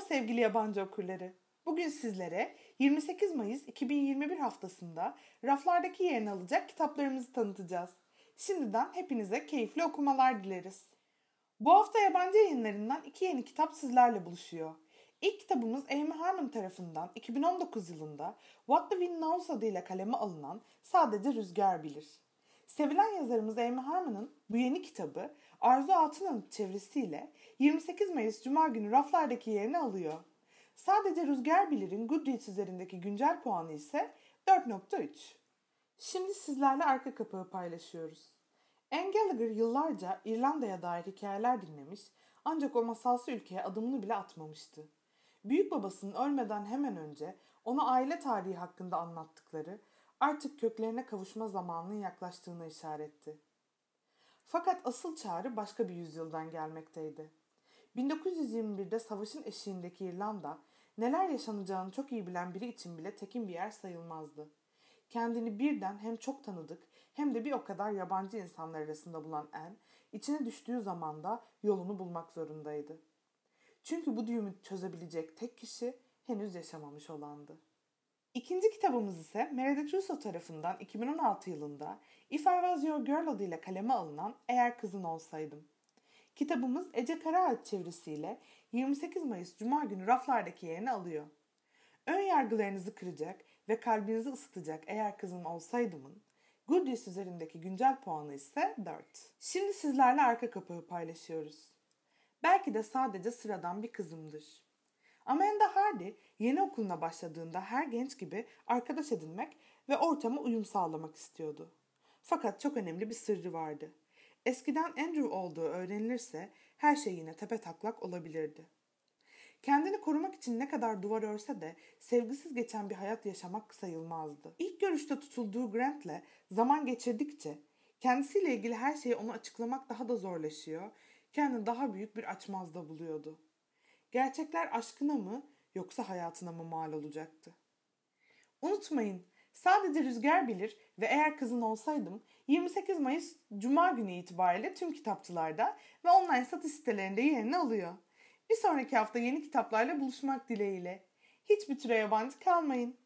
sevgili yabancı okurları. Bugün sizlere 28 Mayıs 2021 haftasında raflardaki yerini alacak kitaplarımızı tanıtacağız. Şimdiden hepinize keyifli okumalar dileriz. Bu hafta yabancı yayınlarından iki yeni kitap sizlerle buluşuyor. İlk kitabımız Amy Harmon tarafından 2019 yılında What the Wind Knows adıyla kaleme alınan Sadece Rüzgar Bilir. Sevilen yazarımız Amy Harmon'ın bu yeni kitabı Arzu Altın'ın çevresiyle 28 Mayıs Cuma günü raflardaki yerini alıyor. Sadece Rüzgar Bilir'in Goodreads üzerindeki güncel puanı ise 4.3. Şimdi sizlerle arka kapağı paylaşıyoruz. Anne Gallagher yıllarca İrlanda'ya dair hikayeler dinlemiş ancak o masalsı ülkeye adımını bile atmamıştı. Büyük babasının ölmeden hemen önce ona aile tarihi hakkında anlattıkları artık köklerine kavuşma zamanının yaklaştığına işaretti. Fakat asıl çağrı başka bir yüzyıldan gelmekteydi. 1921'de savaşın eşiğindeki İrlanda, neler yaşanacağını çok iyi bilen biri için bile tekin bir yer sayılmazdı. Kendini birden hem çok tanıdık hem de bir o kadar yabancı insanlar arasında bulan En, içine düştüğü zaman da yolunu bulmak zorundaydı. Çünkü bu düğümü çözebilecek tek kişi henüz yaşamamış olandı. İkinci kitabımız ise Meredith Russo tarafından 2016 yılında If I Was Your Girl adıyla kaleme alınan Eğer Kızın Olsaydım. Kitabımız Ece Karaağaç çevirisiyle 28 Mayıs Cuma günü raflardaki yerini alıyor. Ön yargılarınızı kıracak ve kalbinizi ısıtacak Eğer Kızın Olsaydım'ın Goodreads üzerindeki güncel puanı ise 4. Şimdi sizlerle arka kapağı paylaşıyoruz. Belki de sadece sıradan bir kızımdır. Amanda Hardy yeni okuluna başladığında her genç gibi arkadaş edinmek ve ortama uyum sağlamak istiyordu. Fakat çok önemli bir sırrı vardı. Eskiden Andrew olduğu öğrenilirse her şey yine tepe taklak olabilirdi. Kendini korumak için ne kadar duvar örse de sevgisiz geçen bir hayat yaşamak sayılmazdı. İlk görüşte tutulduğu Grant'le zaman geçirdikçe kendisiyle ilgili her şeyi ona açıklamak daha da zorlaşıyor, kendini daha büyük bir açmazda buluyordu. Gerçekler aşkına mı yoksa hayatına mı mal olacaktı? Unutmayın, sadece Rüzgar bilir ve eğer kızın olsaydım 28 Mayıs Cuma günü itibariyle tüm kitapçılarda ve online satış sitelerinde yerini alıyor. Bir sonraki hafta yeni kitaplarla buluşmak dileğiyle. Hiçbir türe yabancı kalmayın.